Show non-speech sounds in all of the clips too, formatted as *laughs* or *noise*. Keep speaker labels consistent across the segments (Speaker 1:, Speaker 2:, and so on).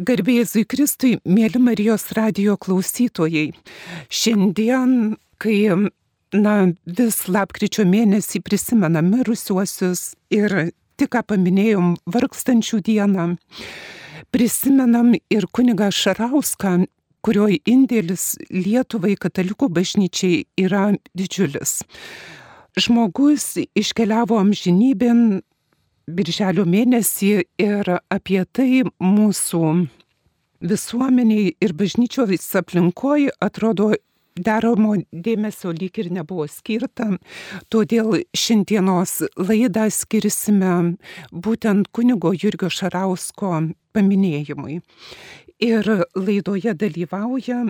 Speaker 1: Garbėjai Kristui, mėly Marijos radio klausytojai. Šiandien, kai na, vis lapkričio mėnesį prisimena mirusiuosius ir tik ką paminėjom vargstančių dieną, prisimenam ir kuniga Šarauską, kurio indėlis Lietuvai katalikų bažnyčiai yra didžiulis. Žmogus iškeliavo amžinybėn birželio mėnesį ir apie tai mūsų visuomeniai ir bažnyčios aplinkoje atrodo deramo dėmesio lyg ir nebuvo skirta, todėl šiandienos laidą skirsime būtent kunigo Jurgio Šarausko paminėjimui. Ir laidoje dalyvauja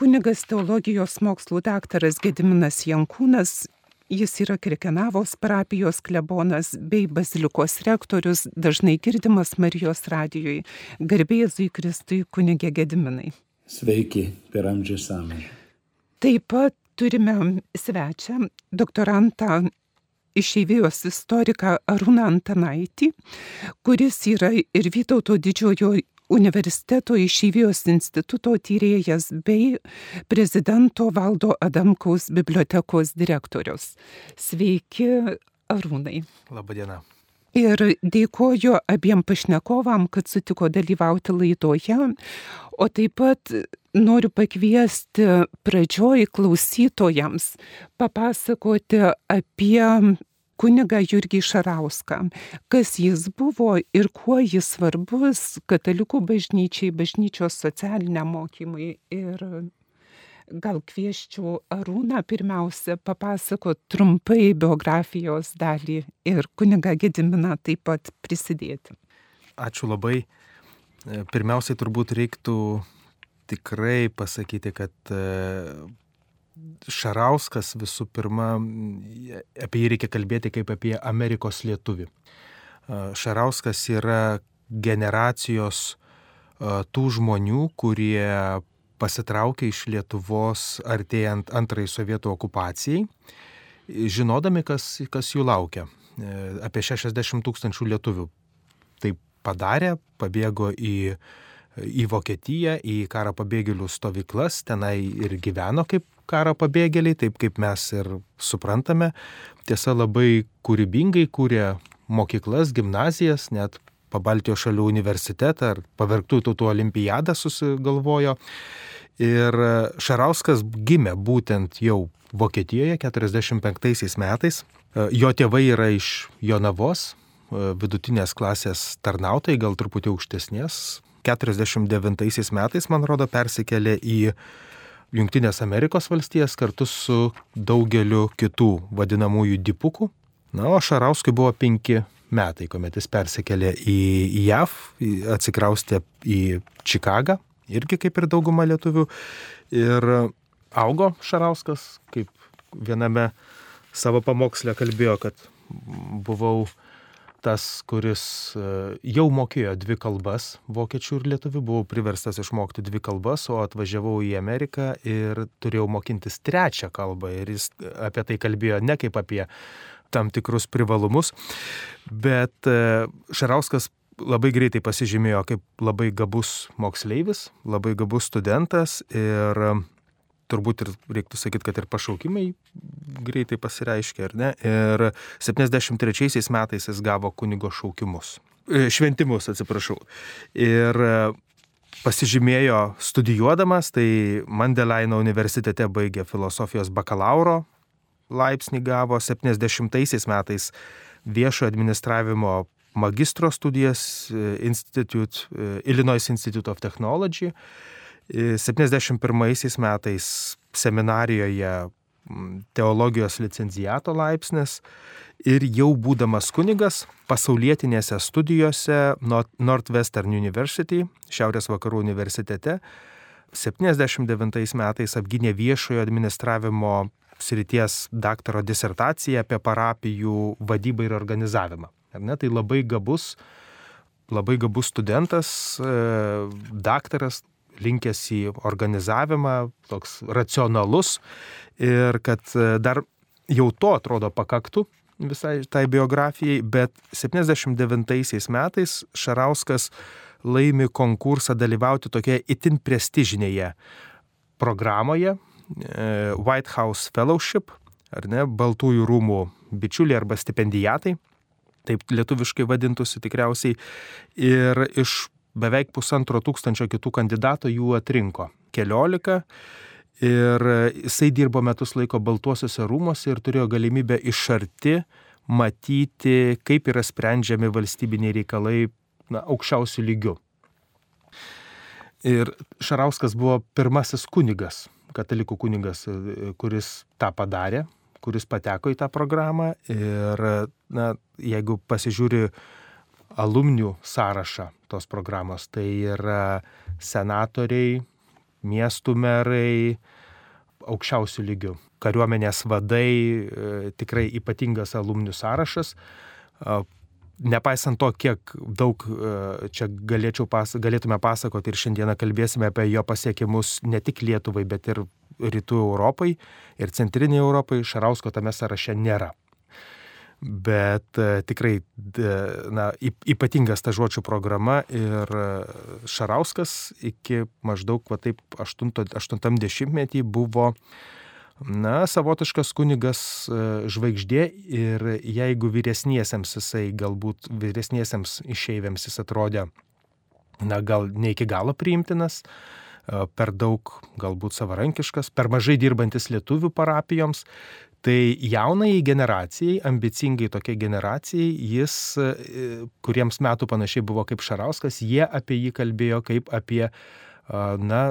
Speaker 1: kunigas teologijos mokslų daktaras Gediminas Jankūnas Jis yra Kirkenavos parapijos klebonas bei bazilikos rektorius, dažnai girdimas Marijos radijui. Garbėjai Kristui kunigė Gediminai.
Speaker 2: Sveiki, per amžių.
Speaker 1: Taip pat turime svečią, doktorantą išeivijos istoriką Arūną Antanaitį, kuris yra ir Vytauto didžiojo universiteto išyvijos instituto tyrėjas bei prezidento Valdo Adamkaus bibliotekos direktorius. Sveiki, Arūnai.
Speaker 3: Labadiena.
Speaker 1: Ir dėkoju abiem pašnekovam, kad sutiko dalyvauti laidoje, o taip pat noriu pakviesti pradžioj klausytojams papasakoti apie kunigą Jurgį Šarauską, kas jis buvo ir kuo jis svarbus katalikų bažnyčiai, bažnyčios socialiniam mokymui. Ir gal kvieščiau Arūną pirmiausia papasakot trumpai biografijos dalį ir kunigą Gediminą taip pat prisidėti.
Speaker 3: Ačiū labai. Pirmiausiai turbūt reiktų tikrai pasakyti, kad Šarauskas visų pirma, apie jį reikia kalbėti kaip apie Amerikos lietuvį. Šarauskas yra generacijos tų žmonių, kurie pasitraukė iš Lietuvos artėjant antrai sovietų okupacijai, žinodami, kas, kas jų laukia. E, apie 60 tūkstančių lietuvių tai padarė, pabėgo į į Vokietiją, į karo pabėgėlių stovyklas, tenai ir gyveno kaip karo pabėgėliai, taip kaip mes ir suprantame. Tiesa, labai kūrybingai kūrė mokyklas, gimnazijas, net Pabaltijos šalių universitetą ar pavergtų tautų olimpiadą susigalvojo. Ir Šarauskas gimė būtent jau Vokietijoje 45 metais. Jo tėvai yra iš Jonavos, vidutinės klasės tarnautojai, gal truputį aukštesnės 49 metais, man rodo, persikėlė į Junktinės Amerikos valstijas kartu su daugeliu kitų vadinamųjų dipukų. Na, o Šarauskui buvo penki metai, kuomet jis persikėlė į JAV, atsikraustė į Čikagą, irgi kaip ir dauguma lietuvių. Ir augo Šarauskas, kaip viename savo pamokslė kalbėjo, kad buvau tas, kuris e, jau mokėjo dvi kalbas, vokiečių ir lietuvių, buvau priverstas išmokti dvi kalbas, o atvažiavau į Ameriką ir turėjau mokintis trečią kalbą. Ir jis apie tai kalbėjo ne kaip apie tam tikrus privalumus, bet e, Šarauskas labai greitai pasižymėjo kaip labai gabus moksleivis, labai gabus studentas ir turbūt ir reiktų sakyti, kad ir pašaukimai greitai pasireiškia, ar ne? Ir 73 metais jis gavo kunigo šaukimus. E, šventimus, atsiprašau. Ir e, pasižymėjo studijuodamas, tai Mandelaino universitete baigė filosofijos bakalauro laipsnį gavo 70 metais viešo administravimo magistro studijas e, Institute, Illinois Institute of Technology 71 metais seminarijoje teologijos licencijato laipsnis ir jau būdamas kunigas pasaulietinėse studijose Northwestern University, Šiaurės vakarų universitete, 79 metais apgynė viešojo administravimo srities daktaro disertaciją apie parapijų vadybą ir organizavimą. Ar ne? Tai labai gabus, labai gabus studentas, e, daktaras, linkęs į organizavimą, toks racionalus ir kad e, dar jau to atrodo pakaktų visai tai biografijai, bet 79 metais Šarauskas laimi konkursą dalyvauti tokioje itin prestižinėje programoje White House Fellowship, ar ne, Baltųjų rūmų bičiuliai arba stipendijatai, taip lietuviškai vadintųsi tikriausiai, ir iš beveik pusantro tūkstančio kitų kandidatų jų atrinko keliolika. Ir jisai dirbo metus laiko Baltuosiuose rūmose ir turėjo galimybę iš arti matyti, kaip yra sprendžiami valstybiniai reikalai na, aukščiausių lygių. Ir Šarauskas buvo pirmasis kunigas, katalikų kunigas, kuris tą padarė, kuris pateko į tą programą. Ir na, jeigu pasižiūri alumnių sąrašą tos programos, tai yra senatoriai, miestų merai, aukščiausių lygių kariuomenės vadai, e, tikrai ypatingas alumnių sąrašas. Nepaisant to, kiek daug e, čia pas, galėtume pasakoti ir šiandieną kalbėsime apie jo pasiekimus ne tik Lietuvai, bet ir Rytų Europai ir Centriniai Europai, Šarausko tame sąraše nėra. Bet e, tikrai na, ypatinga stažuočių programa ir Šarauskas iki maždaug va taip 80-metį buvo na, savotiškas kunigas e, žvaigždė ir jeigu vyresniesiems jisai, galbūt vyresniesiems išeiviams jis atrodė, na, gal ne iki galo priimtinas, e, per daug galbūt savarankiškas, per mažai dirbantis lietuvių parapijoms, tai jaunai generacijai, ambicingai tokiai generacijai, jis, e, kuriems metų panašiai buvo kaip Šarauskas, jie apie jį kalbėjo kaip apie na,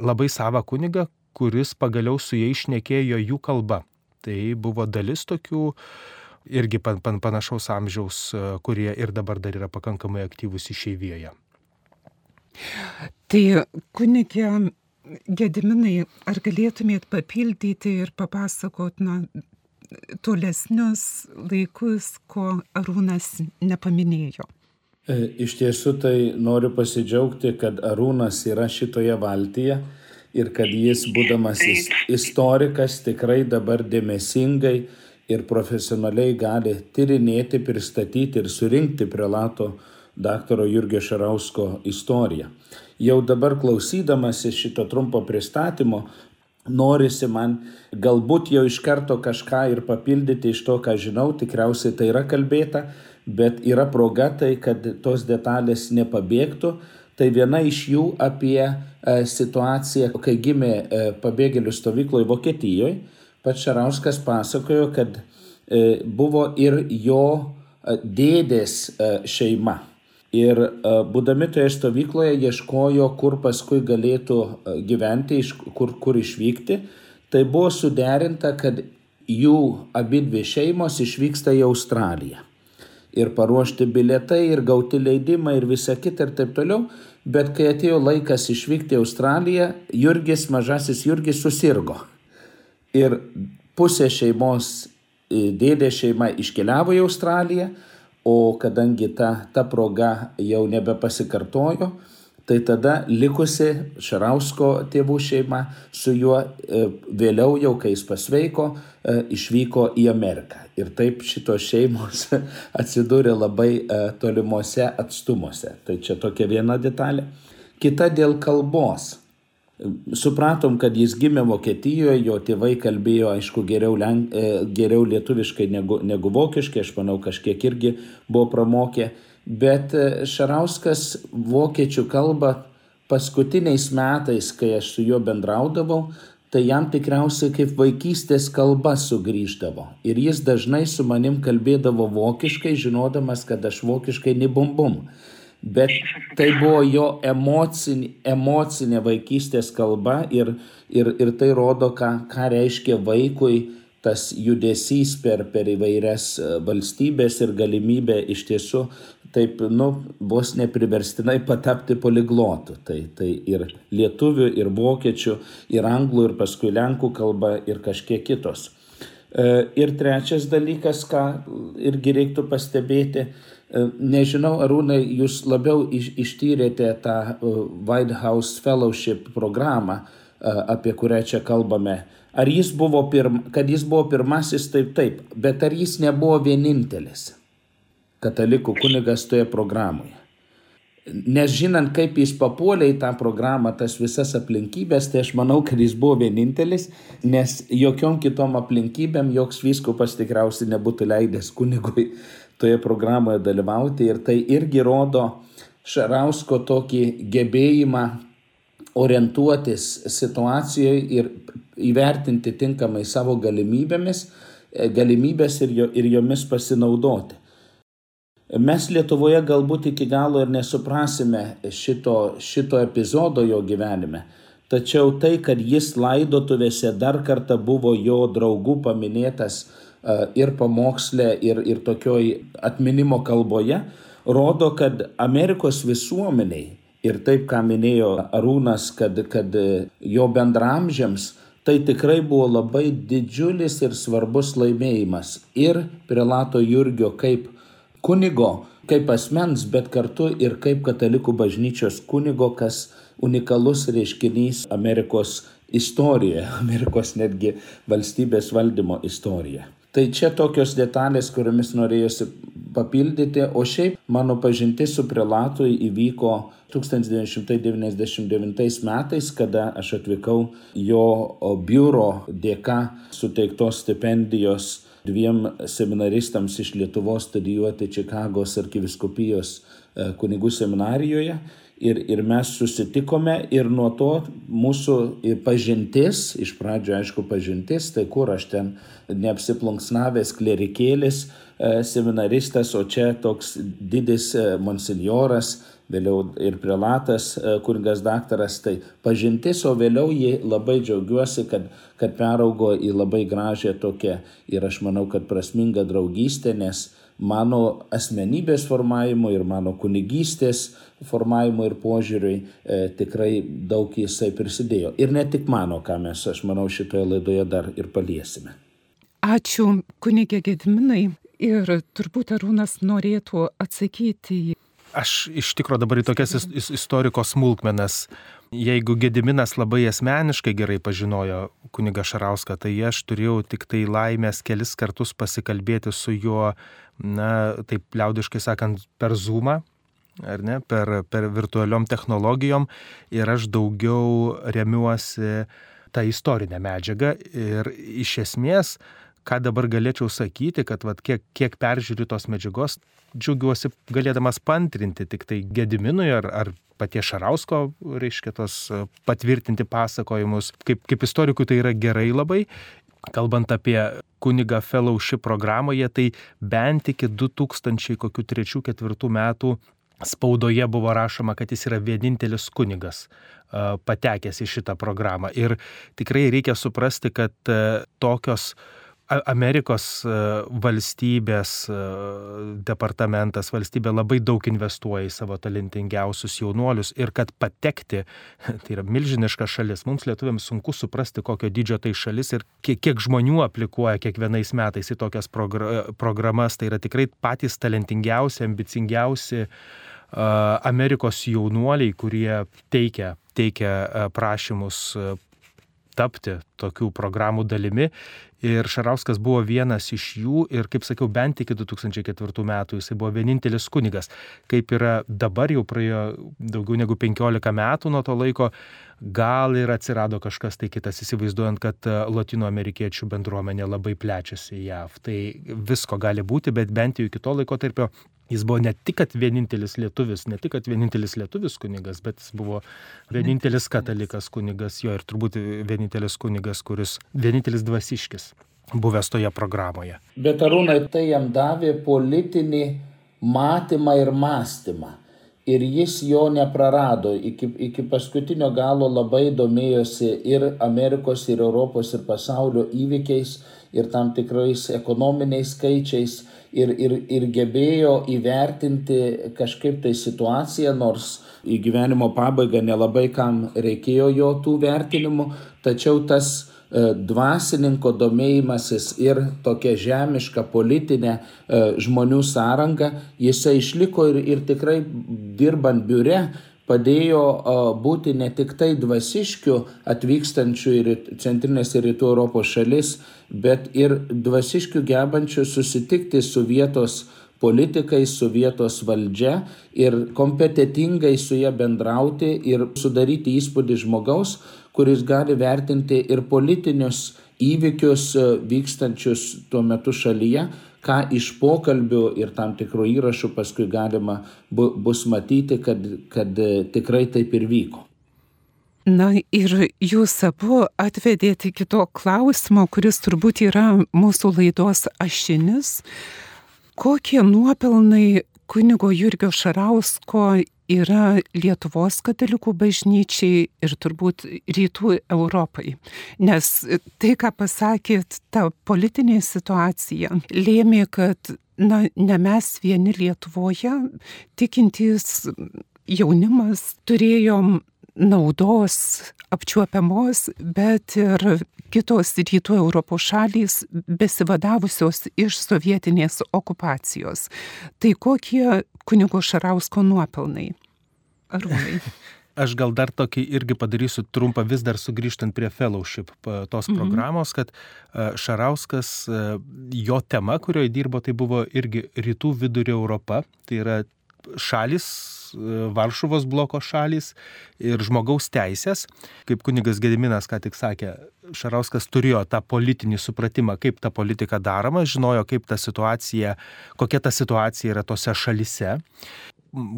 Speaker 3: labai savą kunigą, kuris pagaliau su jais išnekėjo jų kalba. Tai buvo dalis tokių irgi pan, pan, panašaus amžiaus, e, kurie ir dabar dar yra pakankamai aktyvus išeivijoje.
Speaker 1: Tai kunigė Gediminai, ar galėtumėt papildyti ir papasakot na, tolesnius laikus, ko Arūnas nepaminėjo?
Speaker 2: E, iš tiesų tai noriu pasidžiaugti, kad Arūnas yra šitoje valtyje ir kad jis, būdamas istorikas, tikrai dabar dėmesingai ir profesionaliai gali tyrinėti, pristatyti ir surinkti prelato daktaro Jurgio Šarausko istoriją. Jau dabar klausydamasi šito trumpo pristatymo, norisi man galbūt jau iš karto kažką ir papildyti iš to, ką žinau, tikriausiai tai yra kalbėta, bet yra proga tai, kad tos detalės nepabėgtų Tai viena iš jų apie e, situaciją, kai gimė e, pabėgėlių stovykloje Vokietijoje. Pats Šarauskas pasakojo, kad e, buvo ir jo dėdės šeima. Ir būdami toje stovykloje ieškojo, kur paskui galėtų gyventi, kur, kur išvykti. Tai buvo suderinta, kad jų abidvi šeimos išvyksta į Australiją. Ir paruošti biletai, ir gauti leidimą, ir visa kita, ir taip toliau bet kai atėjo laikas išvykti į Australiją, Jurgis, mažasis Jurgis susirgo. Ir pusė šeimos, e, dėdė šeima iškeliavo į Australiją, o kadangi ta, ta proga jau nebepasikartojo, tai tada likusi Šarausko tėvų šeima su juo e, vėliau jau, kai jis pasveiko, e, išvyko į Ameriką. Ir taip šitos šeimos *laughs* atsidūrė labai e, tolimuose atstumuose. Tai čia tokia viena detalė. Kita dėl kalbos. Supratom, kad jis gimė Vokietijoje, jo tėvai kalbėjo, aišku, geriau, lenk, e, geriau lietuviškai negu, negu vokiškai, aš manau, kažkiek irgi buvo pramokę, bet e, Šarauskas vokiečių kalbą paskutiniais metais, kai aš su juo bendraudavau, tai jam tikriausiai kaip vaikystės kalba sugrįždavo. Ir jis dažnai su manim kalbėdavo vokiškai, žinodamas, kad aš vokiškai nebumbum. Bet tai buvo jo emocinė, emocinė vaikystės kalba ir, ir, ir tai rodo, ką, ką reiškia vaikui tas judesys per, per įvairias valstybės ir galimybę iš tiesų taip, nu, vos nepriverstinai patapti poliglotu. Tai, tai ir lietuvių, ir vokiečių, ir anglų, ir paskui lenkų kalba, ir kažkiek kitos. E, ir trečias dalykas, ką irgi reiktų pastebėti, e, nežinau, Arūnai, jūs labiau iš, ištyrėte tą e, White House Fellowship programą, apie kurią čia kalbame. Ar jis buvo, pirma, kad jis buvo pirmasis, taip, taip, bet ar jis nebuvo vienintelis? katalikų kunigas toje programoje. Nes žinant, kaip jis papuolė į tą programą, tas visas aplinkybės, tai aš manau, kad jis buvo vienintelis, nes jokiom kitom aplinkybėm joks vyskupas tikriausiai nebūtų leidęs kunigui toje programoje dalyvauti. Ir tai irgi rodo Šarausko tokį gebėjimą orientuotis situacijoje ir įvertinti tinkamai savo galimybėmis, galimybės ir, jo, ir jomis pasinaudoti. Mes Lietuvoje galbūt iki galo ir nesuprasime šito, šito epizodo jo gyvenime, tačiau tai, kad jis laidotuvėse dar kartą buvo jo draugų paminėtas ir pamokslė, ir, ir tokioj atminimo kalboje, rodo, kad Amerikos visuomeniai ir taip, ką minėjo Arūnas, kad, kad jo bendramžiams tai tikrai buvo labai didžiulis ir svarbus laimėjimas ir prelato Jurgio kaip kunigo kaip asmens, bet kartu ir kaip katalikų bažnyčios kunigo, kas unikalus reiškinys Amerikos istorijoje, *laughs* Amerikos netgi valstybės valdymo istorijoje. Tai čia tokios detalės, kuriomis norėjusi papildyti, o šiaip mano pažintis su prelatu įvyko 1999 metais, kada aš atvykau jo biuro dėka suteiktos stipendijos dviem seminaristams iš Lietuvos studijuoti Čikagos arkiviskupijos e, kunigų seminarijoje. Ir, ir mes susitikome ir nuo to mūsų pažintis, iš pradžio aišku pažintis, tai kur aš ten neapsiplunksnavęs klerikėlis, e, seminaristas, o čia toks didis e, monsinjoras, vėliau ir prelatas, e, kunigas daktaras, tai pažintis, o vėliau jį labai džiaugiuosi, kad, kad peraugo į labai gražią tokią ir aš manau, kad prasmingą draugystę, nes mano asmenybės formavimo ir mano kunigystės formavimo ir požiūriui e, tikrai daug jisai prisidėjo. Ir ne tik mano, ką mes, aš manau, šitoje laidoje dar ir paliesime.
Speaker 1: Ačiū kunigė Gedminai ir turbūt Arūnas norėtų atsakyti į
Speaker 3: Aš iš tikrųjų dabar į tokias istoriko smulkmenas. Jeigu Gediminas labai asmeniškai gerai pažinojo kuniga Šarauską, tai aš turėjau tik tai laimės kelis kartus pasikalbėti su juo, na, taip liaudiškai sakant, per Zoomą, ar ne, per, per virtualiom technologijom ir aš daugiau remiuosi tą istorinę medžiagą ir iš esmės ką dabar galėčiau sakyti, kad vat, kiek, kiek peržiūrėtos medžiagos, džiaugiuosi galėdamas pantrinti tik tai Gediminui ar, ar patie Šarausko, reiškia, tos e, patvirtinti pasakojimus. Kaip, kaip istorikui tai yra gerai labai. Kalbant apie kuniga fellowship programoje, tai bent iki 2003-2004 metų spaudoje buvo rašoma, kad jis yra vienintelis kunigas e, patekęs į šitą programą. Ir tikrai reikia suprasti, kad e, tokios Amerikos e, valstybės e, departamentas, valstybė labai daug investuoja į savo talentingiausius jaunuolius ir kad patekti, *laughs* tai yra milžiniška šalis, mums lietuviams sunku suprasti, kokio dydžio tai šalis ir kiek, kiek žmonių aplikuoja kiekvienais metais į tokias progra programas, tai yra tikrai patys talentingiausi, ambicingiausi Amerikos jaunuoliai, kurie teikia, teikia prašymus tapti tokių programų dalimi Ir Šarauskas buvo vienas iš jų ir, kaip sakiau, bent iki 2004 metų jisai buvo vienintelis kunigas. Kaip yra dabar jau praėjo daugiau negu 15 metų nuo to laiko, gal ir atsirado kažkas tai kitas, įsivaizduojant, kad e, latino amerikiečių bendruomenė labai plečiasi JAV. Tai visko gali būti, bet bent jau iki to laiko tarpio Jis buvo ne tik vienintelis lietuvis, ne tik vienintelis lietuvis kunigas, bet jis buvo vienintelis katalikas kunigas, jo ir turbūt vienintelis kunigas, kuris vienintelis dvasiškis buvęs toje programoje.
Speaker 2: Bet Arūnai tai jam davė politinį matymą ir mąstymą. Ir jis jo neprarado. Iki, iki paskutinio galo labai domėjosi ir Amerikos, ir Europos, ir pasaulio įvykiais, ir tam tikrais ekonominiais skaičiais ir, ir, ir gebėjo įvertinti kažkaip tai situaciją, nors į gyvenimo pabaigą nelabai kam reikėjo jo tų vertinimų, tačiau tas e, dvasininko domėjimasis ir tokia žemiška politinė e, žmonių sąranga, jisai išliko ir, ir tikrai dirbant biure padėjo būti ne tik tai dvasiškių atvykstančių į centrinės ir rytų Europos šalis, bet ir dvasiškių gebančių susitikti su vietos politikais, su vietos valdžia ir kompetitingai su ją bendrauti ir sudaryti įspūdį žmogaus, kuris gali vertinti ir politinius įvykius vykstančius tuo metu šalyje, ką iš pokalbių ir tam tikrų įrašų paskui galima bu, bus matyti, kad, kad tikrai taip ir vyko.
Speaker 1: Na ir jūs abu atvedėte iki to klausimo, kuris turbūt yra mūsų laidos ašinis. Kokie nuopelnai kunigo Jurgio Šarausko yra Lietuvos katalikų bažnyčiai ir turbūt rytų Europai. Nes tai, ką pasakėt, ta politinė situacija lėmė, kad na, ne mes vieni Lietuvoje, tikintys jaunimas, turėjom naudos apčiuopiamos, bet ir kitos rytų Europos šalys besivadavusios iš sovietinės okupacijos. Tai kokie kunigo Šarausko nuopelnai? Arūnai. *laughs*
Speaker 3: Aš gal dar tokį irgi padarysiu trumpą, vis dar sugrįžtant prie fellowship tos mhm. programos, kad Šarauskas, jo tema, kurioje dirbo, tai buvo irgi rytų vidurio Europa, tai yra šalis Varšuvos bloko šalis ir žmogaus teisės. Kaip kunigas Gediminas ką tik sakė, Šarauskas turėjo tą politinį supratimą, kaip ta politika daroma, žinojo, kaip ta situacija, kokia ta situacija yra tose šalise.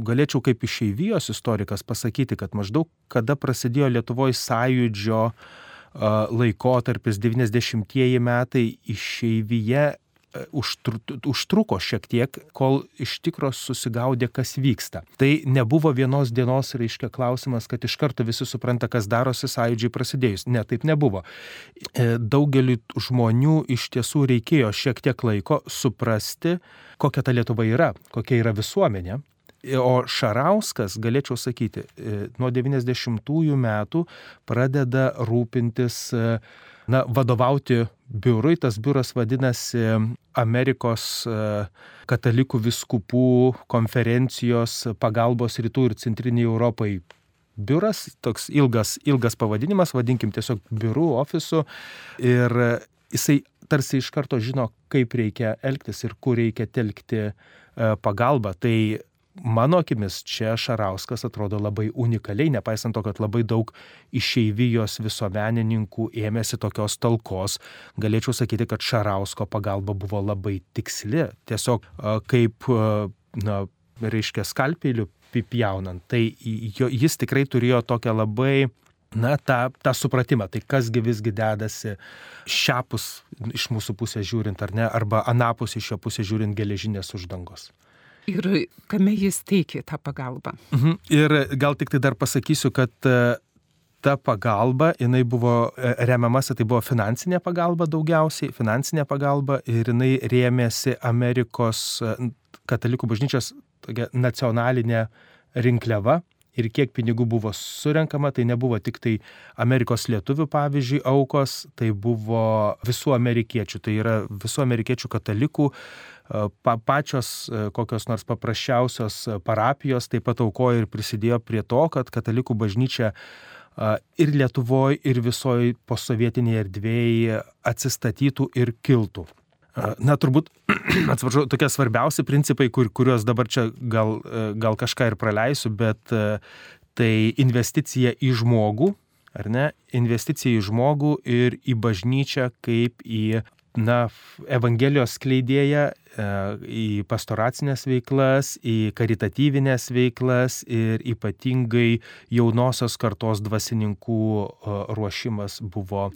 Speaker 3: Galėčiau kaip išeivijos istorikas pasakyti, kad maždaug kada prasidėjo Lietuvoje sąjūdžio laikotarpis 90-ieji metai išeivyje užtruko šiek tiek, kol iš tikro susigaudė, kas vyksta. Tai nebuvo vienos dienos, reiškia, klausimas, kad iš karto visi supranta, kas darosi sąjūdžiai prasidėjus. Ne, taip nebuvo. E, daugeliu žmonių iš tiesų reikėjo šiek tiek laiko suprasti, kokia ta Lietuva yra, kokia yra visuomenė. E, o Šarauskas, galėčiau sakyti, e, nuo 90-ųjų metų pradeda rūpintis na, vadovauti biurui. Tas biuras vadinasi Amerikos e, katalikų viskupų konferencijos pagalbos rytų ir centriniai Europai biuras, toks ilgas, ilgas pavadinimas, vadinkim tiesiog biurų, ofisu. Ir jisai tarsi iš karto žino, kaip reikia elgtis ir kur reikia telkti e, pagalbą. Tai mano akimis čia Šarauskas atrodo labai unikaliai, nepaisant to, kad labai daug išeivijos visuomenininkų ėmėsi tokios talkos, galėčiau sakyti, kad Šarausko pagalba buvo labai tiksli. Tiesiog kaip, na, reiškia, skalpelių pipjaunant. Tai jis tikrai turėjo tokią labai na, tą, tą supratimą, tai kasgi visgi dedasi šiapus iš mūsų pusės žiūrint, ar ne, arba anapus iš jo pusės žiūrint geležinės uždangos.
Speaker 1: Ir kame jis teikė tą pagalbą.
Speaker 3: Mhm. Ir gal tik tai dar pasakysiu, kad e, ta pagalba, jinai buvo e, remiamasi, tai buvo finansinė pagalba daugiausiai, finansinė pagalba ir jinai rėmėsi Amerikos katalikų bažnyčios nacionalinė rinkliava. Ir kiek pinigų buvo surenkama, tai nebuvo tik tai Amerikos lietuvių, pavyzdžiui, aukos, tai buvo visų amerikiečių, tai yra visų amerikiečių katalikų pa, pačios e, kokios nors paprasčiausios parapijos taip pat aukojo ir prisidėjo prie to, kad katalikų bažnyčia ir Lietuvoje, ir visoje posovietinėje erdvėje atsistatytų ir kiltų. Na, turbūt, *clears throat* atsiprašau, tokie svarbiausi principai, kur, kuriuos dabar čia gal, e, gal kažką ir praleisiu, bet e, tai investicija į žmogų, ar ne, investicija į žmogų ir į bažnyčią kaip į na, Evangelijos skleidėją e, į pastoracinės veiklas, į karitatyvinės veiklas ir ypatingai jaunosios kartos dvasininkų e, ruošimas buvo,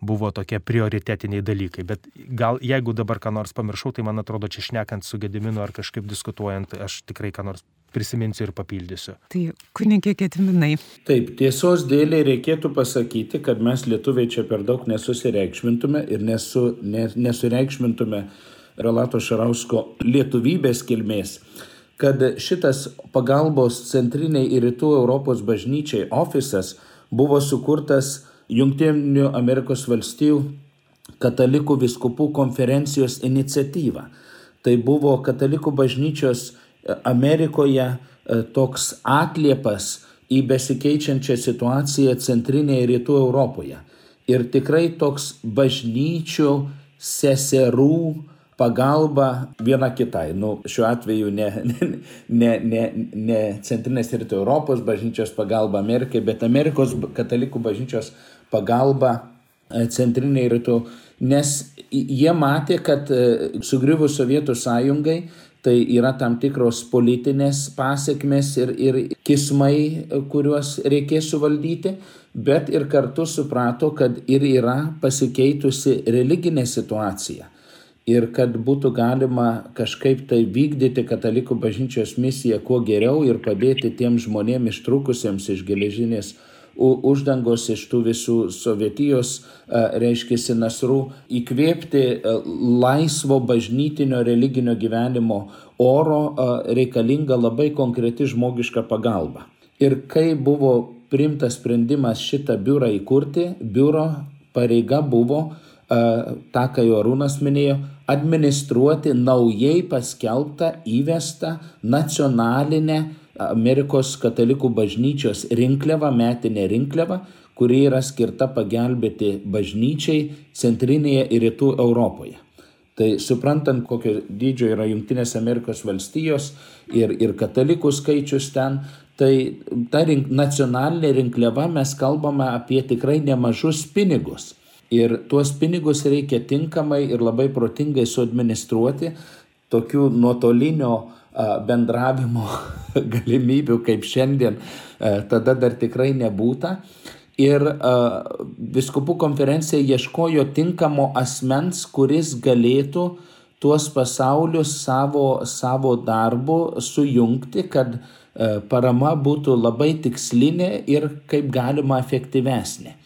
Speaker 3: buvo tokie prioritetiniai dalykai. Bet gal jeigu dabar ką nors pamiršau, tai man atrodo, čia šnekant su Gediminu ar kažkaip diskutuojant, aš tikrai ką nors prisiminsiu ir papildysiu.
Speaker 1: Tai kunigė Gediminai.
Speaker 2: Taip, tiesos dėliai reikėtų pasakyti, kad mes lietuviai čia per daug nesusireikšmintume ir nesu, ne, nesureikšmintume Relato Šarausko lietuvybės kilmės kad šitas pagalbos centriniai ir rytų Europos bažnyčiai ofisas buvo sukurtas Junktinių Amerikos valstijų katalikų viskupų konferencijos iniciatyva. Tai buvo katalikų bažnyčios Amerikoje e, toks atliepas į besikeičiančią situaciją centrinėje rytų Europoje. Ir tikrai toks bažnyčių seserų pagalba viena kitai. Nu, šiuo atveju ne, *laughs* ne, ne, ne Centrinės rytų Europos bažnyčios pagalba Amerikai, bet Amerikos katalikų bažnyčios pagalba e, Centriniai rytų, nes jie matė, kad e, sugriuvus Sovietų sąjungai tai yra tam tikros politinės pasiekmes ir, ir kismai, kuriuos reikės suvaldyti, bet ir kartu suprato, kad ir yra pasikeitusi religinė situacija. Ir kad būtų galima kažkaip tai vykdyti katalikų bažnyčios misiją kuo geriau ir padėti tiems žmonėms ištrūkusiems iš geležinės uždangos iš tų visų sovietijos, reiškia, nasrų, įkvėpti laisvo bažnytinio religinio gyvenimo oro reikalinga labai konkreti žmogiška pagalba. Ir kai buvo priimtas sprendimas šitą biurą įkurti, biuro pareiga buvo, tą, ką jo Arūnas minėjo, administruoti naujai paskelbtą įvestą nacionalinę Amerikos katalikų bažnyčios rinkliava, metinė rinkliava, kuri yra skirta pagelbėti bažnyčiai centrinėje ir rytų Europoje. Tai suprantant, kokio dydžio yra Junktinės Amerikos valstijos ir, ir katalikų skaičius ten, tai ta rink, nacionalinė rinkliava mes kalbame apie tikrai nemažus pinigus. Ir tuos pinigus reikia tinkamai ir labai protingai suadministruoti tokių nuotolinio bendravimo *laughs* galimybių kaip šiandien tada dar tikrai nebūta. Ir viskupų konferencija ieškojo tinkamo asmens, kuris galėtų tuos pasaulius savo, savo darbu sujungti, kad parama būtų labai tikslinė ir kaip galima efektyvesnė.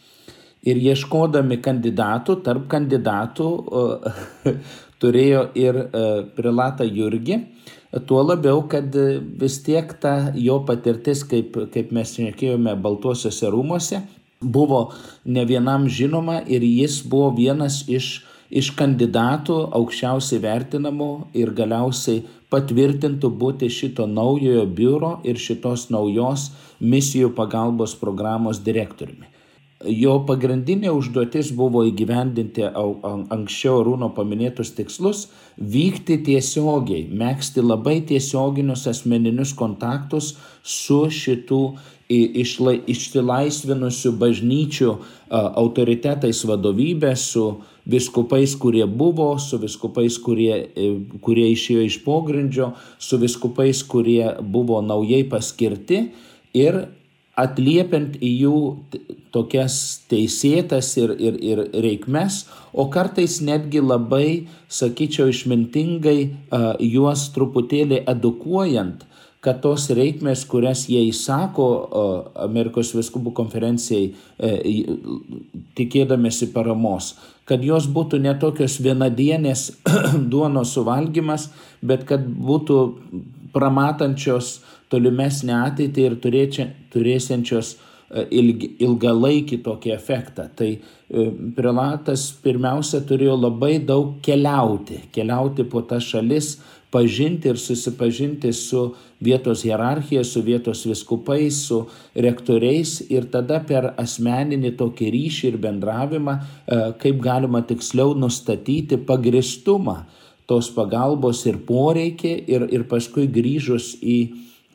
Speaker 2: Ir ieškodami kandidatų, tarp kandidatų *laughs* turėjo ir prilatą Jurgį, Tuo labiau, kad vis tiek ta jo patirtis, kaip, kaip mes šnekėjome Baltuosiuose rūmose, buvo ne vienam žinoma ir jis buvo vienas iš, iš kandidatų aukščiausiai vertinamų ir galiausiai patvirtintų būti šito naujojo biuro ir šitos naujos misijų pagalbos programos direktoriumi. Jo pagrindinė užduotis buvo įgyvendinti anksčiau Rūno paminėtus tikslus - vykti tiesiogiai, mėgsti labai tiesioginius asmeninius kontaktus su šitų išsilaisvinusių bažnyčių autoritetais vadovybė, su viskupais, kurie buvo, su viskupais, kurie, e, kurie išėjo iš pogrindžio, su viskupais, kurie buvo naujai paskirti ir atliepiant į jų tokias teisėtas ir, ir, ir reikmes, o kartais netgi labai, sakyčiau, išmintingai uh, juos truputėlį edukuojant, kad tos reikmės, kurias jie įsako uh, Amerikos viskubų konferencijai, uh, tikėdamėsi paramos, kad jos būtų ne tokios vienadienės *clears throat* duonos suvalgymas, bet kad būtų pramatančios tolimesnę ateitį ir turėčia, turėsiančios e, ilg, ilgalaikį tokį efektą. Tai e, prelatas pirmiausia turėjo labai daug keliauti, keliauti po tas šalis, pažinti ir susipažinti su vietos hierarchija, su vietos viskupais, su rektoriais ir tada per asmeninį tokį ryšį ir bendravimą, e, kaip galima tiksliau nustatyti pagristumą tos pagalbos ir poreikį ir, ir paskui grįžus į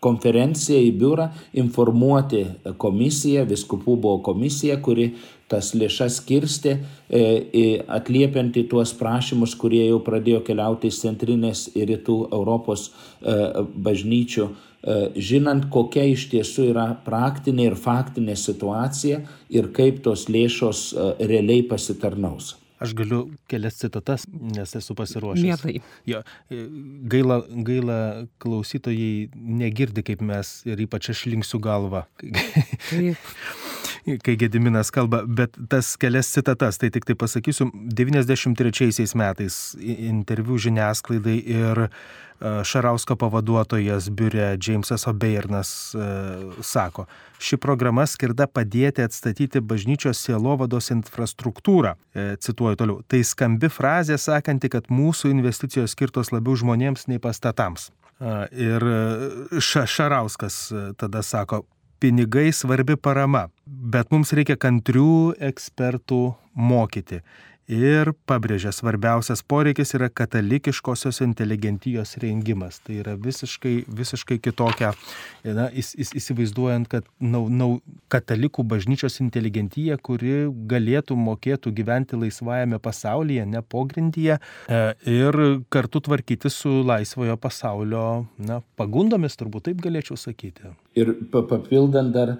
Speaker 2: konferenciją į biurą informuoti komisiją, viskupų buvo komisija, kuri tas lėšas skirstė, e, atliepiant į tuos prašymus, kurie jau pradėjo keliauti iš centrinės ir rytų Europos e, bažnyčių, e, žinant, kokia iš tiesų yra praktinė ir faktinė situacija ir kaip tos lėšos realiai pasitarnaus.
Speaker 3: Aš galiu kelias citatas, nes esu pasiruošęs.
Speaker 1: Mielai.
Speaker 3: Jo, e, gaila, gaila klausytojai negirdi, kaip mes ir ypač aš linksiu galvą. Taip. *laughs* kai Gediminas kalba, bet tas kelias citatas, tai tik tai pasakysiu, 93 metais interviu žiniasklaidai ir Šarausko pavaduotojas biure Džeimsas O'Beirnas e, sako, ši programa skirta padėti atstatyti bažnyčios sielovados infrastruktūrą. E, cituoju toliau. Tai skambi frazė sakanti, kad mūsų investicijos skirtos labiau žmonėms nei pastatams. Ir ša, Šarauskas e, tada sako, pinigai svarbi parama, bet mums reikia kantrių ekspertų mokyti ir pabrėžia, svarbiausias poreikis yra katalikiškosios inteligentijos rengimas. Tai yra visiškai, visiškai kitokia, na, įs, įs, įsivaizduojant, kad nau, nau, katalikų bažnyčios inteligentija, kuri galėtų, mokėtų gyventi laisvajame pasaulyje, ne pogrindyje e, ir kartu tvarkyti su laisvojo pasaulio na, pagundomis, turbūt taip galėčiau sakyti.
Speaker 2: Ir papildant dar,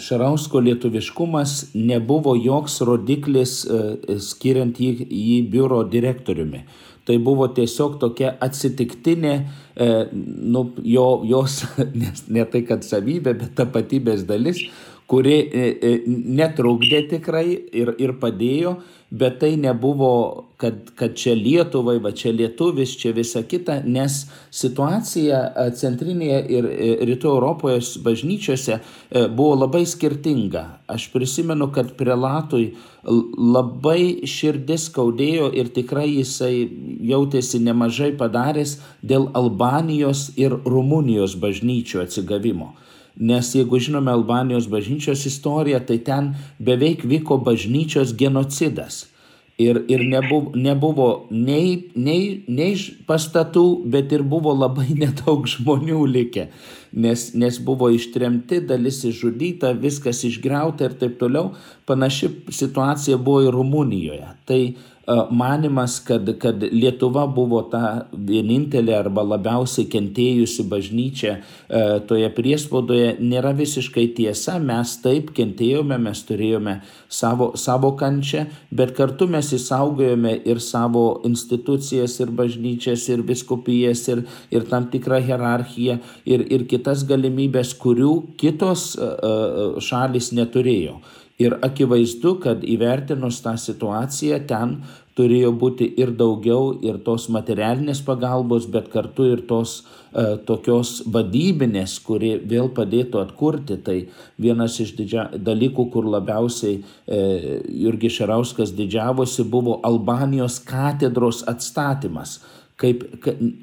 Speaker 2: Šarausko lietuviškumas nebuvo joks rodiklis e, skiriant jį, jį biuro direktoriumi. Tai buvo tiesiog tokia atsitiktinė, nu, jo, jos, *laughs* ne, ne tai kad savybė, bet tapatybės dalis, kuri netrukdė tikrai ir, ir padėjo, bet tai nebuvo, kad, kad čia Lietuvai, va čia lietuvis, čia visa kita, nes situacija centrinėje ir rytų Europoje bažnyčiose buvo labai skirtinga. Aš prisimenu, kad prelatui labai širdis skaudėjo ir tikrai jisai jautėsi nemažai padaręs dėl Albanijos ir Rumunijos bažnyčių atsigavimo. Nes jeigu žinome Albanijos bažnyčios istoriją, tai ten beveik vyko bažnyčios genocidas. Ir, ir nebuvo, nebuvo nei, nei, nei pastatų, bet ir buvo labai *laughs* nedaug žmonių likę, nes, nes buvo ištremti, dalis išžudyta, viskas išgriauta ir taip toliau. Panaši situacija buvo ir Rumunijoje. Tai manimas, kad, kad Lietuva buvo ta vienintelė arba labiausiai kentėjusi bažnyčia toje priespaudoje, nėra visiškai tiesa. Mes taip kentėjome, mes turėjome savo, savo kančią, bet kartu mes įsaugojome ir savo institucijas, ir bažnyčias, ir viskupijas, ir, ir tam tikrą hierarchiją, ir, ir kitas galimybės, kurių kitos šalis neturėjo. Ir akivaizdu, kad įvertinus tą situaciją ten turėjo būti ir daugiau ir tos materialinės pagalbos, bet kartu ir tos e, tokios vadybinės, kuri vėl padėtų atkurti. Tai vienas iš didžia, dalykų, kur labiausiai e, Jurgi Šarauskas didžiavosi, buvo Albanijos katedros atstatymas kaip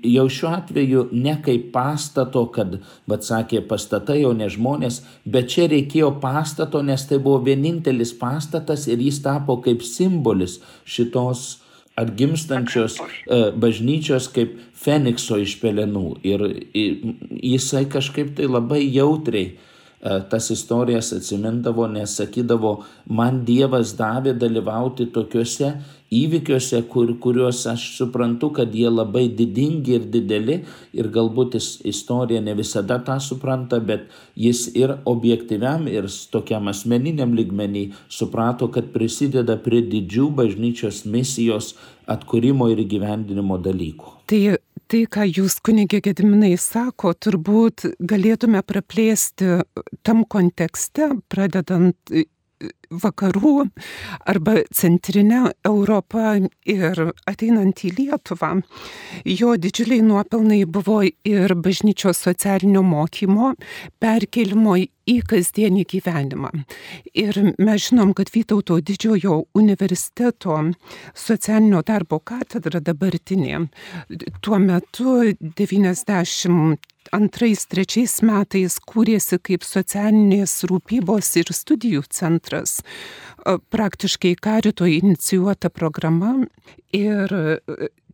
Speaker 2: jau šiuo atveju ne kaip pastato, kad, bet sakė, pastatai jau ne žmonės, bet čia reikėjo pastato, nes tai buvo vienintelis pastatas ir jis tapo kaip simbolis šitos atgimstančios uh, bažnyčios kaip Fenikso iš pelenų. Ir, jisai kažkaip tai labai jautriai tas istorijas atsimindavo, nes sakydavo, man Dievas davė dalyvauti tokiuose įvykiuose, kur, kuriuos aš suprantu, kad jie labai didingi ir dideli ir galbūt istorija ne visada tą supranta, bet jis ir objektyviam, ir tokiam asmeniniam ligmenį suprato, kad prisideda prie didžių bažnyčios misijos atkūrimo ir įgyvendinimo dalykų.
Speaker 1: Tai tai, ką jūs, kunigė Gediminai, sako, turbūt galėtume praplėsti tam kontekste, pradedant vakarų arba centrinę Europą ir ateinant į Lietuvą. Jo didžiuliai nuopelnai buvo ir bažnyčios socialinio mokymo, perkelimo į kasdienį gyvenimą. Ir mes žinom, kad Vytauto didžiojo universiteto socialinio darbo katedra dabartinė tuo metu 90 antrais, trečiais metais kūrėsi kaip socialinės rūpybos ir studijų centras, praktiškai karito inicijuota programa ir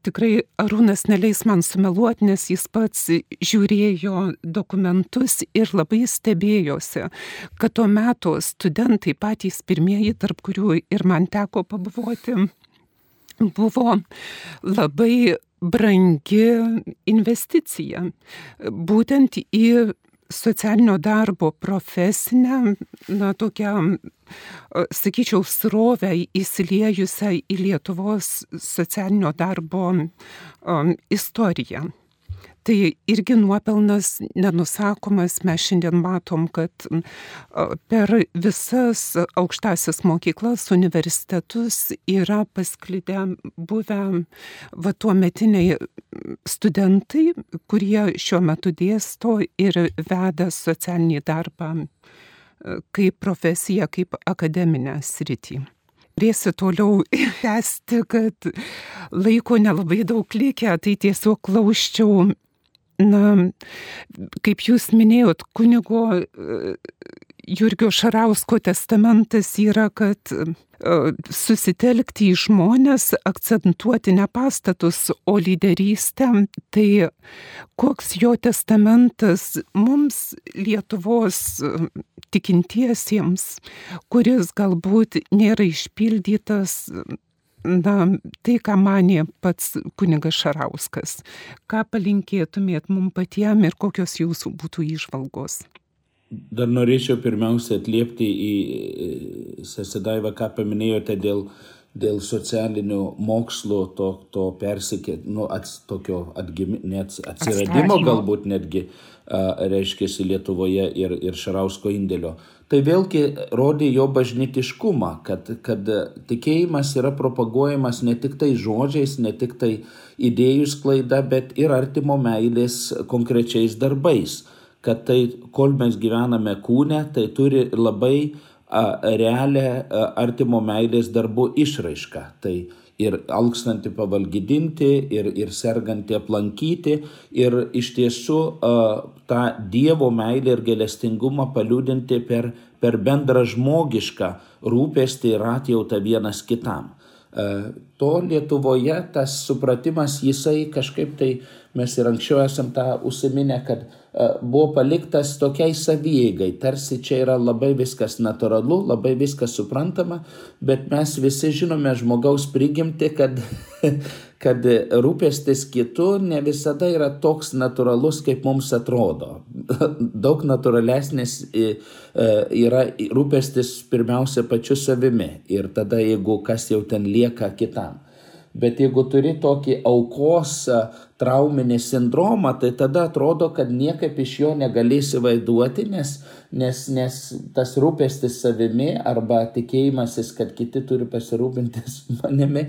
Speaker 1: tikrai Arūnas neleis man sumeluoti, nes jis pats žiūrėjo dokumentus ir labai stebėjosi, kad tuo metu studentai patys pirmieji, tarp kurių ir man teko pabuvoti, buvo labai brangi investicija būtent į socialinio darbo profesinę, na, tokią, sakyčiau, srovę įsiliejusią į Lietuvos socialinio darbo um, istoriją. Tai irgi nuopelnas nenusakomas, mes šiandien matom, kad per visas aukštasias mokyklas, universitetus yra pasklidę buvę va tuo metiniai studentai, kurie šiuo metu dėsto ir veda socialinį darbą kaip profesiją, kaip akademinę sritį. Rėsiu toliau *laughs* tęsti, kad laiko nelabai daug likę, tai tiesiog klauščiau na, kaip jūs minėjot, kunigo e, Jurgio Šarausko testamentas yra, kad susitelkti į žmonės, akcentuoti ne pastatus, o lyderystę. Tai koks jo testamentas mums Lietuvos tikintiesiems, kuris galbūt nėra išpildytas na, tai, ką manė pats kunigas Šarauskas. Ką palinkėtumėt mums patiem ir kokios jūsų būtų išvalgos?
Speaker 2: Dar norėčiau pirmiausia atliepti į Sesedaivą, ką paminėjote dėl, dėl socialinių mokslo, to, to persikė, nu, ats, tokio atgimi, net atsiradimo galbūt netgi, a, reiškia, Lietuvoje ir, ir Šarausko indėlio. Tai vėlgi rodė jo bažnytiškumą, kad, kad tikėjimas yra propaguojamas ne tik tai žodžiais, ne tik tai idėjų sklaida, bet ir artimo meilės konkrečiais darbais. Kad tai, kol mes gyvename kūne, tai turi labai a, realią a, artimo meilės darbų išraišką. Tai ir alkstanti pavalgydinti, ir, ir serganti aplankyti, ir iš tiesų tą Dievo meilę ir gelestingumą paliūdinti per, per bendrą žmogišką rūpestį ir atjautą vienas kitam. To Lietuvoje tas supratimas, jisai kažkaip tai mes ir anksčiau esam tą užsiminę, kad buvo paliktas tokiai savieigai, tarsi čia yra labai viskas natūralu, labai viskas suprantama, bet mes visi žinome žmogaus prigimti, kad, *laughs* kad rūpestis kitu ne visada yra toks natūralus, kaip mums atrodo. *laughs* Daug natūralesnis yra rūpestis pirmiausia pačiu savimi ir tada jeigu kas jau ten lieka kitam. Bet jeigu turi tokį aukos trauminį sindromą, tai tada atrodo, kad niekaip iš jo negalėsi vaiduoti, nes, nes, nes tas rūpestis savimi arba tikėjimasis, kad kiti turi pasirūpintis *laughs* manimi,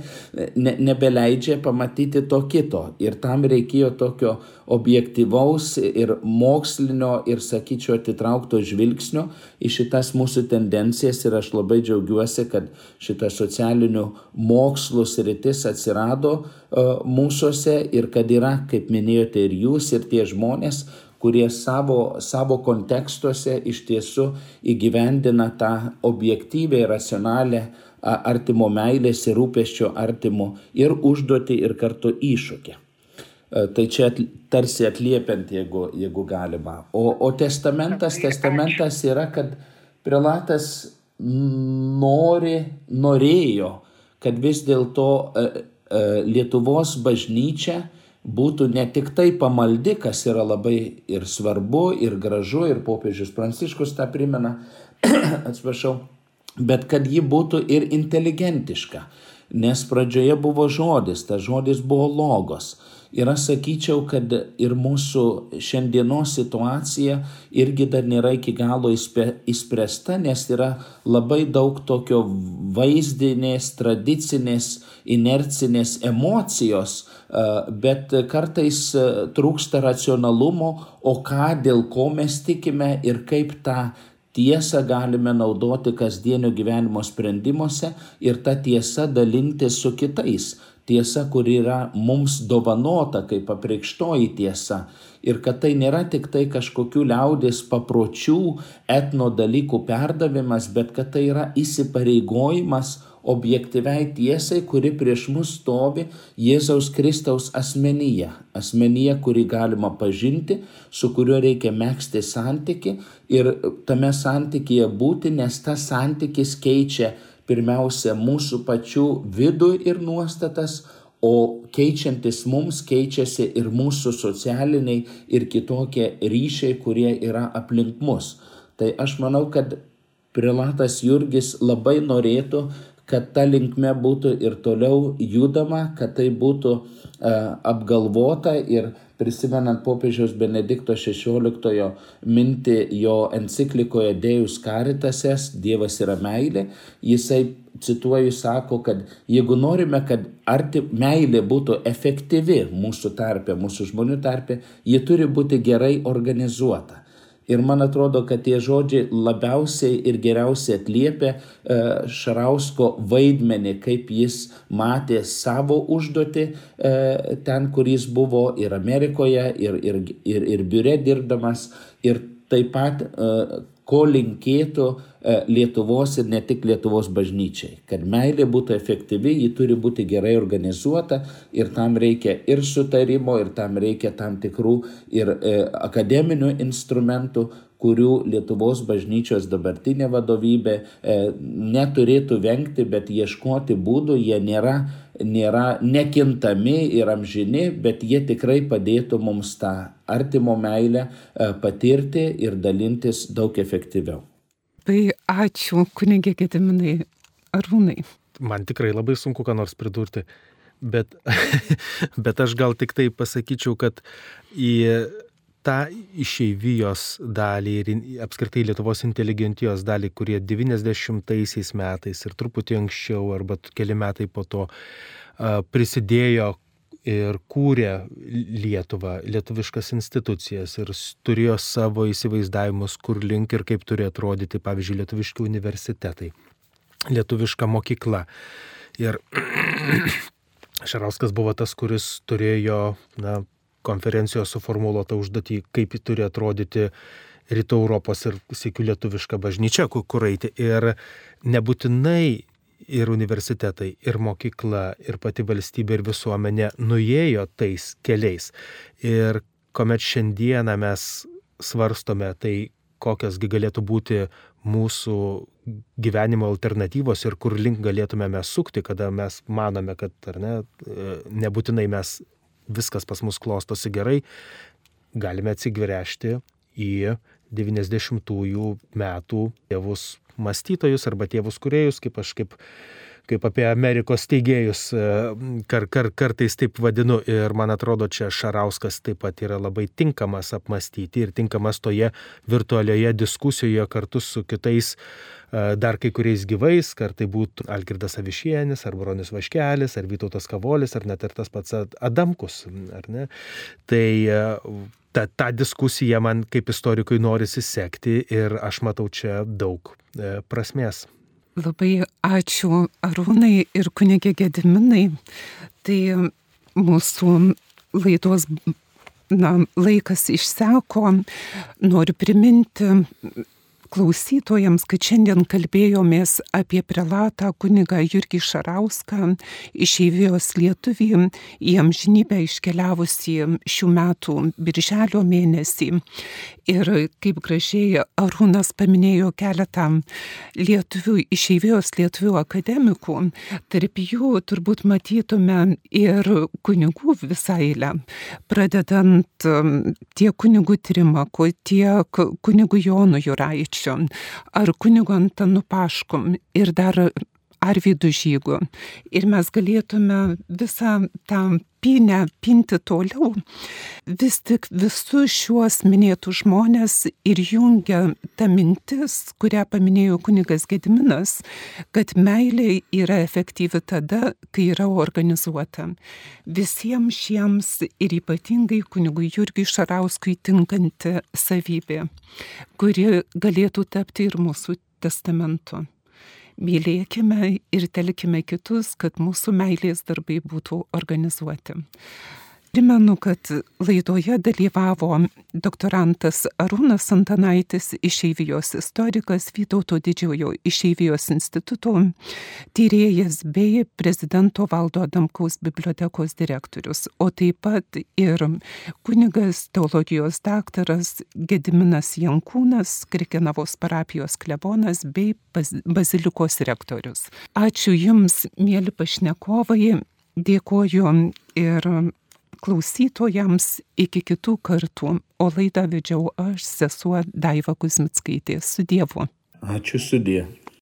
Speaker 2: ne, nebeleidžia pamatyti to kito. Ir tam reikėjo tokio objektivaus ir mokslinio ir, sakyčiau, atitraukto žvilgsnio į šitas mūsų tendencijas ir aš labai džiaugiuosi, kad šita socialinių mokslų sritis atsirado uh, mūsųse ir kad yra, kaip minėjote, ir jūs, ir tie žmonės, kurie savo, savo kontekstuose iš tiesų įgyvendina tą objektyvę ir racionalę artimo meilės ir rūpeščio artimo ir užduoti ir kartu iššūkį. Tai čia tarsi atliepiant, jeigu, jeigu galima. O, o testamentas, testamentas yra, kad prelatas nori, norėjo, kad vis dėlto Lietuvos bažnyčia būtų ne tik tai pamaldi, kas yra labai ir svarbu, ir gražu, ir popiežius Pranciškus tą primena, *clears throat* atsiprašau, bet kad ji būtų ir inteligentiška. Nes pradžioje buvo žodis, tas žodis buvo logos. Ir aš sakyčiau, kad ir mūsų šiandienos situacija irgi dar nėra iki galo įspręsta, nes yra labai daug tokio vaizdinės, tradicinės, inercinės emocijos, bet kartais trūksta racionalumo, o ką, dėl ko mes tikime ir kaip tą tiesą galime naudoti kasdienio gyvenimo sprendimuose ir tą tiesą dalinti su kitais tiesa, kuri yra mums dovanota kaip apreikštoji tiesa. Ir kad tai nėra tik tai kažkokių liaudės papročių, etno dalykų perdavimas, bet kad tai yra įsipareigojimas objektyviai tiesai, kuri prieš mus stovi Jėzaus Kristaus asmenyje. Asmenyje, kurį galima pažinti, su kuriuo reikia mėgsti santyki ir tame santykėje būti, nes tas santykis keičia pirmiausia mūsų pačių vidų ir nuostatas, o keičiantis mums keičiasi ir mūsų socialiniai ir kitokie ryšiai, kurie yra aplink mus. Tai aš manau, kad Prilatas Jurgis labai norėtų, kad ta linkme būtų ir toliau judama, kad tai būtų uh, apgalvota ir prisimenant popiežiaus Benedikto XVI mintį jo enciklikoje Deus Caritases, Dievas yra meilė, jisai, cituoju, sako, kad jeigu norime, kad arti meilė būtų efektyvi mūsų tarpe, mūsų žmonių tarpe, ji turi būti gerai organizuota. Ir man atrodo, kad tie žodžiai labiausiai ir geriausiai atliepia e, Šarausko vaidmenį, kaip jis matė savo užduotį e, ten, kur jis buvo ir Amerikoje, ir, ir, ir, ir biure dirbdamas, ir taip pat e, ko linkėtų Lietuvos ir ne tik Lietuvos bažnyčiai. Kad meilė būtų efektyvi, ji turi būti gerai organizuota ir tam reikia ir sutarimo, ir tam reikia tam tikrų ir e, akademinių instrumentų, kurių Lietuvos bažnyčios dabartinė vadovybė e, neturėtų vengti, bet ieškoti būdų, jie nėra, nėra nekintami ir amžini, bet jie tikrai padėtų mums tą artimo meilę e, patirti ir dalintis daug efektyviau.
Speaker 1: Ačiū, kunigė Gediminai Arūnai.
Speaker 3: Man tikrai labai sunku ką nors pridurti, bet, *laughs* bet aš gal tik tai pasakyčiau, kad į tą išeivijos dalį ir apskritai Lietuvos inteligentijos dalį, kurie 90-aisiais metais ir truputį anksčiau arba keli metai po to prisidėjo ir kūrė Lietuvą, lietuviškas institucijas ir turėjo savo įsivaizdavimus, kur link ir kaip turi atrodyti, pavyzdžiui, lietuviški universitetai, lietuviška mokykla. Ir *clears throat* Šarauskas buvo tas, kuris turėjo na, konferencijos suformuoluotą užduotį, kaip turi atrodyti Rytų Europos ir sėkių lietuviška bažnyčia, kur eiti. Ir nebūtinai ir universitetai, ir mokykla, ir pati valstybė, ir visuomenė nuėjo tais keliais. Ir kuomet šiandieną mes svarstome tai, kokiasgi galėtų būti mūsų gyvenimo alternatyvos ir kur link galėtume mes sukti, kada mes manome, kad ne, nebūtinai mes viskas pas mus klostosi gerai, galime atsigręžti į 90-ųjų metų tėvus mąstytojus arba tėvus kuriejus, kaip aš kaip, kaip apie Amerikos teigėjus e, kar, kar, kartais taip vadinu. Ir man atrodo, čia Šarauskas taip pat yra labai tinkamas apmastyti ir tinkamas toje virtualioje diskusijoje kartu su kitais dar kai kuriais gyvais, ar tai būtų Algirdas Avišienis, ar Bronis Vaškelis, ar Vytautas Kavolis, ar net ir tas pats Adamkus. Tai ta, ta diskusija man kaip istorikui norisi sekti ir aš matau čia daug e, prasmės.
Speaker 1: Labai ačiū Arūnai ir kunigė Gediminai. Tai mūsų laidos na, laikas išseko. Noriu priminti klausytojams, kad šiandien kalbėjomės apie prelatą kunigą Jurgį Šarauską, išeivijos lietuvį, į amžinybę iškeliavusi šių metų birželio mėnesį. Ir kaip gražiai Arūnas paminėjo keletą lietuvių, išeivijos lietuvių akademikų, tarp jų turbūt matytume ir kunigų visą eilę, pradedant tiek kunigų Trimako, tiek kunigų Jonų Juraičių Rykščiu ar kunigu Antanu Paškum ir dar Arvidu Žygu. Ir mes galėtume visą tą pinę pinti toliau. Vis tik visus šiuos minėtus žmonės ir jungia ta mintis, kurią paminėjo kunigas Gediminas, kad meilė yra efektyvi tada, kai yra organizuota. Visiems šiems ir ypatingai kunigui Jurgiui Šarauskui tinkanti savybė, kuri galėtų tapti ir mūsų testamentu mylėkime ir telkime kitus, kad mūsų meilės darbai būtų organizuoti. Primenu, kad laidoje dalyvavo doktorantas Arūnas Antanaitis, išeivijos istorikas Vytauto didžiojo išeivijos instituto tyrėjas bei prezidento valdo Adamkaus bibliotekos direktorius, o taip pat ir kunigas teologijos daktaras Gediminas Jankūnas, Krikinavos parapijos klebonas bei bazilikos rektorius. Ačiū Jums, mėly pašnekovai, dėkoju ir klausytojams iki kitų kartų, o laidą vedžiau aš, sesuo Daiva Kuzmitskaitė. Su Dievu.
Speaker 2: Ačiū sudė.